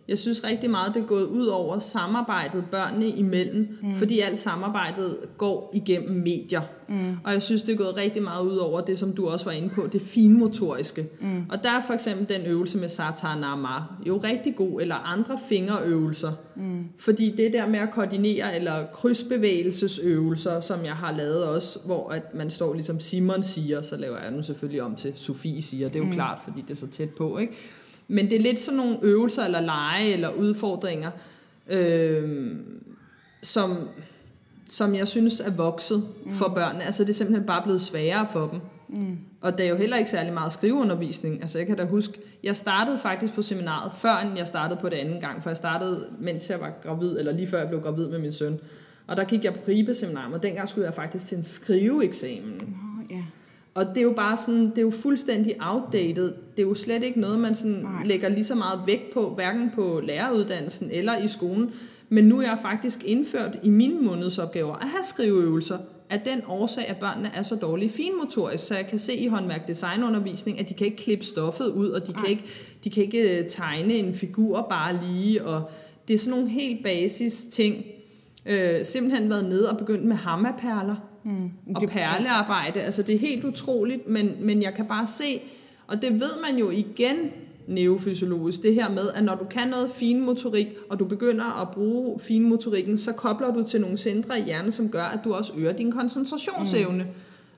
jeg synes rigtig meget, det er gået ud over samarbejdet børnene imellem, mm. fordi alt samarbejdet går igennem medier. Mm. Og jeg synes, det er gået rigtig meget ud over det, som du også var inde på, det finmotoriske. Mm. Og der er for eksempel den øvelse med Satanama jo rigtig god, eller andre fingerøvelser. Mm. Fordi det der med at koordinere, eller krydsbevægelsesøvelser, som jeg har lavet også, hvor at man står ligesom Simon siger, så laver jeg nu selvfølgelig om til Sofie siger, det er jo mm. klart, fordi det er så tæt på, ikke? Men det er lidt sådan nogle øvelser, eller lege, eller udfordringer, øh, som, som jeg synes er vokset mm. for børnene. Altså det er simpelthen bare blevet sværere for dem. Mm. Og der er jo heller ikke særlig meget skriveundervisning. Altså jeg kan da huske, jeg startede faktisk på seminaret, før jeg startede på det anden gang, for jeg startede, mens jeg var gravid, eller lige før jeg blev gravid med min søn. Og der gik jeg på Ribe-seminaret, og dengang skulle jeg faktisk til en skriveeksamen. Oh, yeah. Og det er jo bare sådan, det er jo fuldstændig outdated. Det er jo slet ikke noget, man sådan lægger lige så meget vægt på, hverken på læreruddannelsen eller i skolen. Men nu er jeg faktisk indført i mine månedsopgaver at have skriveøvelser af den årsag, at børnene er så dårlige finmotorisk, så jeg kan se i håndværk designundervisning, at de kan ikke klippe stoffet ud, og de kan, ikke, de kan ikke øh, tegne en figur bare lige, og det er sådan nogle helt basis ting. Øh, simpelthen været nede og begyndt med hammerperler Mm. Og perlearbejde, altså det er helt utroligt, men, men jeg kan bare se, og det ved man jo igen neofysiologisk, det her med, at når du kan noget finmotorik, og du begynder at bruge finmotorikken, så kobler du til nogle centre i hjernen, som gør, at du også øger din koncentrationsevne. Mm.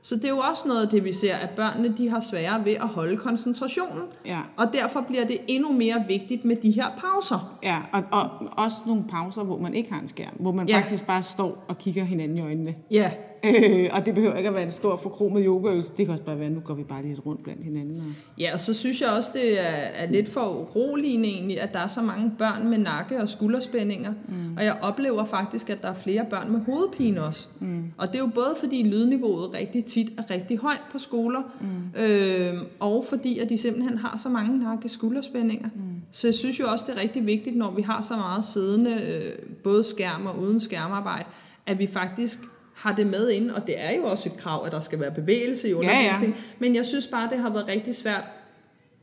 Så det er jo også noget af det, vi ser, at børnene de har sværere ved at holde koncentrationen. Ja. Og derfor bliver det endnu mere vigtigt med de her pauser. Ja, og, og også nogle pauser, hvor man ikke har en skærm, hvor man ja. faktisk bare står og kigger hinanden i øjnene. Ja, Øh, og det behøver ikke at være en stor forkromet yogaøvelse. Det kan også bare være, nu går vi bare lidt rundt blandt hinanden. Og... Ja, og så synes jeg også, det er, er lidt for uroligende egentlig, at der er så mange børn med nakke- og skulderspændinger. Mm. Og jeg oplever faktisk, at der er flere børn med hovedpine også. Mm. Og det er jo både fordi lydniveauet rigtig tit er rigtig højt på skoler, mm. øh, og fordi at de simpelthen har så mange nakke- og skulderspændinger. Mm. Så jeg synes jo også, det er rigtig vigtigt, når vi har så meget siddende, øh, både skærm og uden skærmarbejde, at vi faktisk har det med ind, og det er jo også et krav, at der skal være bevægelse i undervisning, ja, ja. men jeg synes bare, det har været rigtig svært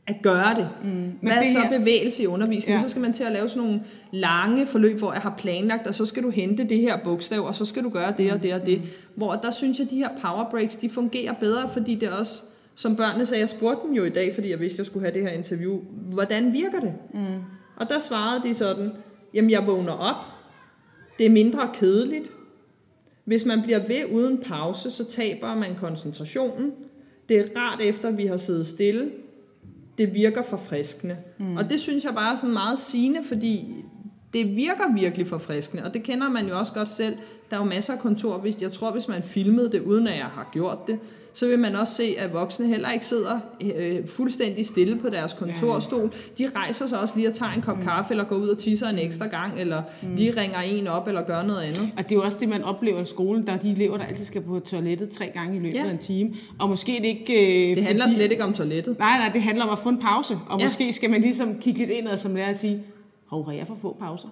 at gøre det. Mm. Hvad er så her... bevægelse i undervisning? Ja. Så skal man til at lave sådan nogle lange forløb, hvor jeg har planlagt, og så skal du hente det her bogstav, og så skal du gøre det og det og det. Mm. Hvor der synes jeg, at de her power breaks, de fungerer bedre, fordi det også, som børnene sagde, jeg spurgte dem jo i dag, fordi jeg vidste, at jeg skulle have det her interview, hvordan virker det? Mm. Og der svarede de sådan, jamen jeg vågner op, det er mindre kedeligt, hvis man bliver ved uden pause, så taber man koncentrationen. Det er rart efter, at vi har siddet stille. Det virker forfriskende. Mm. Og det synes jeg bare er sådan meget sigende, fordi det virker virkelig forfriskende, og det kender man jo også godt selv. Der er jo masser af kontor, jeg tror, hvis man filmede det, uden at jeg har gjort det, så vil man også se, at voksne heller ikke sidder øh, fuldstændig stille på deres kontorstol. De rejser sig også lige og tager en kop mm. kaffe, eller går ud og tisser en ekstra gang, eller mm. lige ringer en op, eller gør noget andet. Og det er jo også det, man oplever i skolen. Der er de elever, der altid skal på toilettet tre gange i løbet ja. af en time. Og måske det ikke... Øh, det handler fordi... slet ikke om toilettet. Nej, nej, det handler om at få en pause. Og ja. måske skal man ligesom kigge lidt indad som lærer og sige, hov, har jeg for få pauser?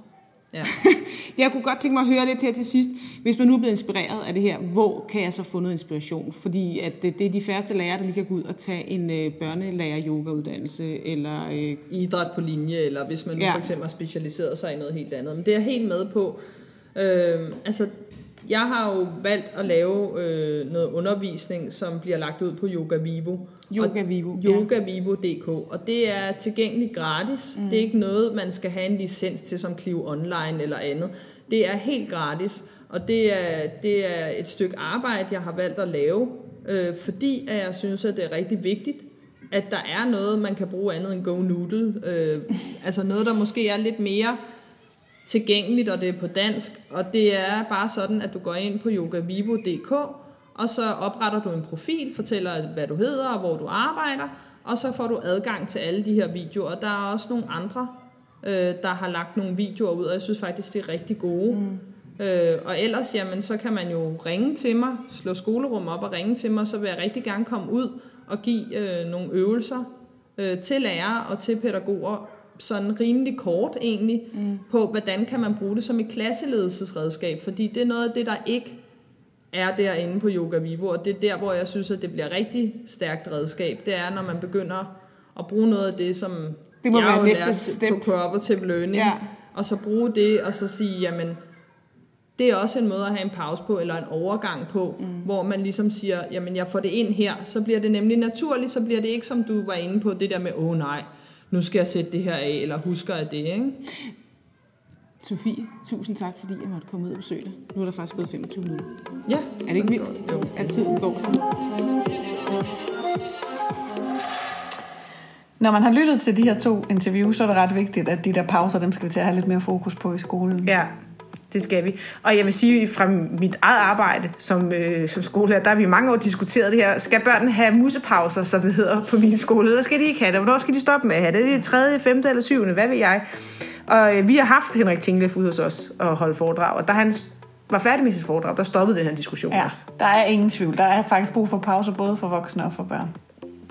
Ja. [LAUGHS] jeg kunne godt tænke mig at høre lidt her til sidst. Hvis man nu er blevet inspireret af det her, hvor kan jeg så få noget inspiration? Fordi at det, det er de færreste lærere, der lige kan gå ud og tage en øh, børnelærer-yoga-uddannelse, eller... Øh... Idræt på linje, eller hvis man nu ja. for eksempel har specialiseret sig i noget helt andet. Men det er helt med på. Øh, altså, jeg har jo valgt at lave øh, noget undervisning, som bliver lagt ud på Yoga Vivo. Yoga Vivo. YogaVivo.dk. Og det er tilgængeligt gratis. Mm. Det er ikke noget, man skal have en licens til som Clio Online eller andet. Det er helt gratis. Og det er, det er et stykke arbejde, jeg har valgt at lave, øh, fordi at jeg synes, at det er rigtig vigtigt, at der er noget, man kan bruge andet end Go Noodle. Øh, [LAUGHS] altså noget, der måske er lidt mere tilgængeligt, og det er på dansk. Og det er bare sådan, at du går ind på yogavivo.dk, og så opretter du en profil, fortæller, hvad du hedder og hvor du arbejder, og så får du adgang til alle de her videoer. Der er også nogle andre, øh, der har lagt nogle videoer ud, og jeg synes faktisk, det er rigtig gode. Mm. Øh, og ellers, jamen, så kan man jo ringe til mig, slå skolerum op og ringe til mig, så vil jeg rigtig gerne komme ud og give øh, nogle øvelser øh, til lærere og til pædagoger, sådan rimelig kort egentlig, mm. på hvordan kan man bruge det som et klasseledelsesredskab, fordi det er noget af det, der ikke er derinde på Yoga Vivo, og det er der, hvor jeg synes, at det bliver rigtig stærkt redskab. Det er, når man begynder at bruge noget af det, som det må jeg være næste step. på cooperative learning, ja. og så bruge det, og så sige, jamen, det er også en måde at have en pause på, eller en overgang på, mm. hvor man ligesom siger, jamen jeg får det ind her, så bliver det nemlig naturligt, så bliver det ikke, som du var inde på, det der med, åh oh, nej, nu skal jeg sætte det her af, eller husker jeg det, ikke? Sofie, tusind tak, fordi jeg måtte komme ud og besøge dig. Nu er der faktisk gået 25 minutter. Ja. Er det ikke vildt, jo. at tiden går sådan? Når man har lyttet til de her to interviews, så er det ret vigtigt, at de der pauser, dem skal vi til at have lidt mere fokus på i skolen. Ja, det skal vi. Og jeg vil sige, fra mit eget arbejde som, øh, som skolelærer, der har vi mange år diskuteret det her. Skal børnene have musepauser, som det hedder på min skole, eller skal de ikke have det? Hvornår skal de stoppe med at have det? Er det 3., 5. eller 7. Hvad ved jeg? Og øh, vi har haft Henrik Tinglef ude hos os og holde foredrag, og da han var færdig med sit foredrag, der stoppede den her diskussion ja, også. der er ingen tvivl. Der er faktisk brug for pauser, både for voksne og for børn.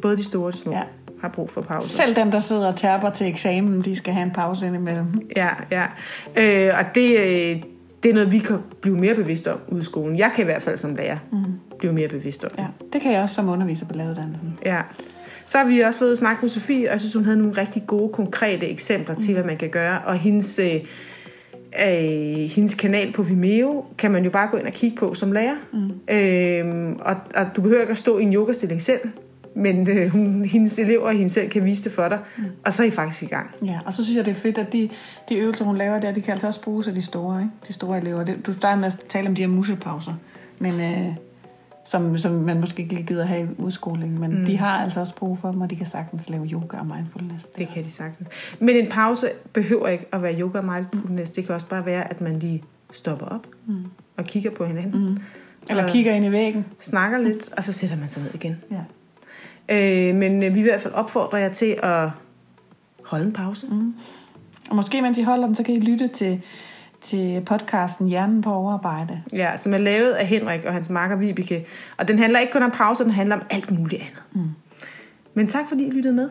Både de store og de små. Ja har brug for pause. Selv dem, der sidder og tærper til eksamen, de skal have en pause indimellem. Ja, ja. Øh, og det, øh, det er noget, vi kan blive mere bevidste om ude i skolen. Jeg kan i hvert fald som lærer mm. blive mere bevidst om. Ja, det kan jeg også som underviser på lavuddannelsen. Ja. Så har vi også været og snakke med Sofie, og jeg synes, hun havde nogle rigtig gode, konkrete eksempler mm. til, hvad man kan gøre. Og hendes, øh, øh, hendes kanal på Vimeo kan man jo bare gå ind og kigge på som lærer. Mm. Øh, og, og du behøver ikke at stå i en yogastilling selv men øh, hun, hendes elever og hende selv kan vise det for dig, mm. og så er I faktisk i gang. Ja, og så synes jeg, det er fedt, at de, de øvelser, hun laver der, de kan altså også bruges af de store, ikke? de store elever. Det, du starter med at tale om de her muselpauser, men, øh, som, som man måske ikke lige gider have i udskoling, men mm. de har altså også brug for dem, og de kan sagtens lave yoga og mindfulness. Det, det kan de sagtens. Men en pause behøver ikke at være yoga og mindfulness. Det kan også bare være, at man lige stopper op mm. og kigger på hinanden. Mm Eller kigger ind i væggen. Snakker lidt, og så sætter man sig ned igen. Ja. Øh, men øh, vi vil i hvert fald opfordre jer til at holde en pause. Mm. Og måske mens I holder den, så kan I lytte til, til podcasten Hjernen på overarbejde. Ja, som er lavet af Henrik og hans makker Vibeke. Og den handler ikke kun om pause, den handler om alt muligt andet. Mm. Men tak fordi I lyttede med.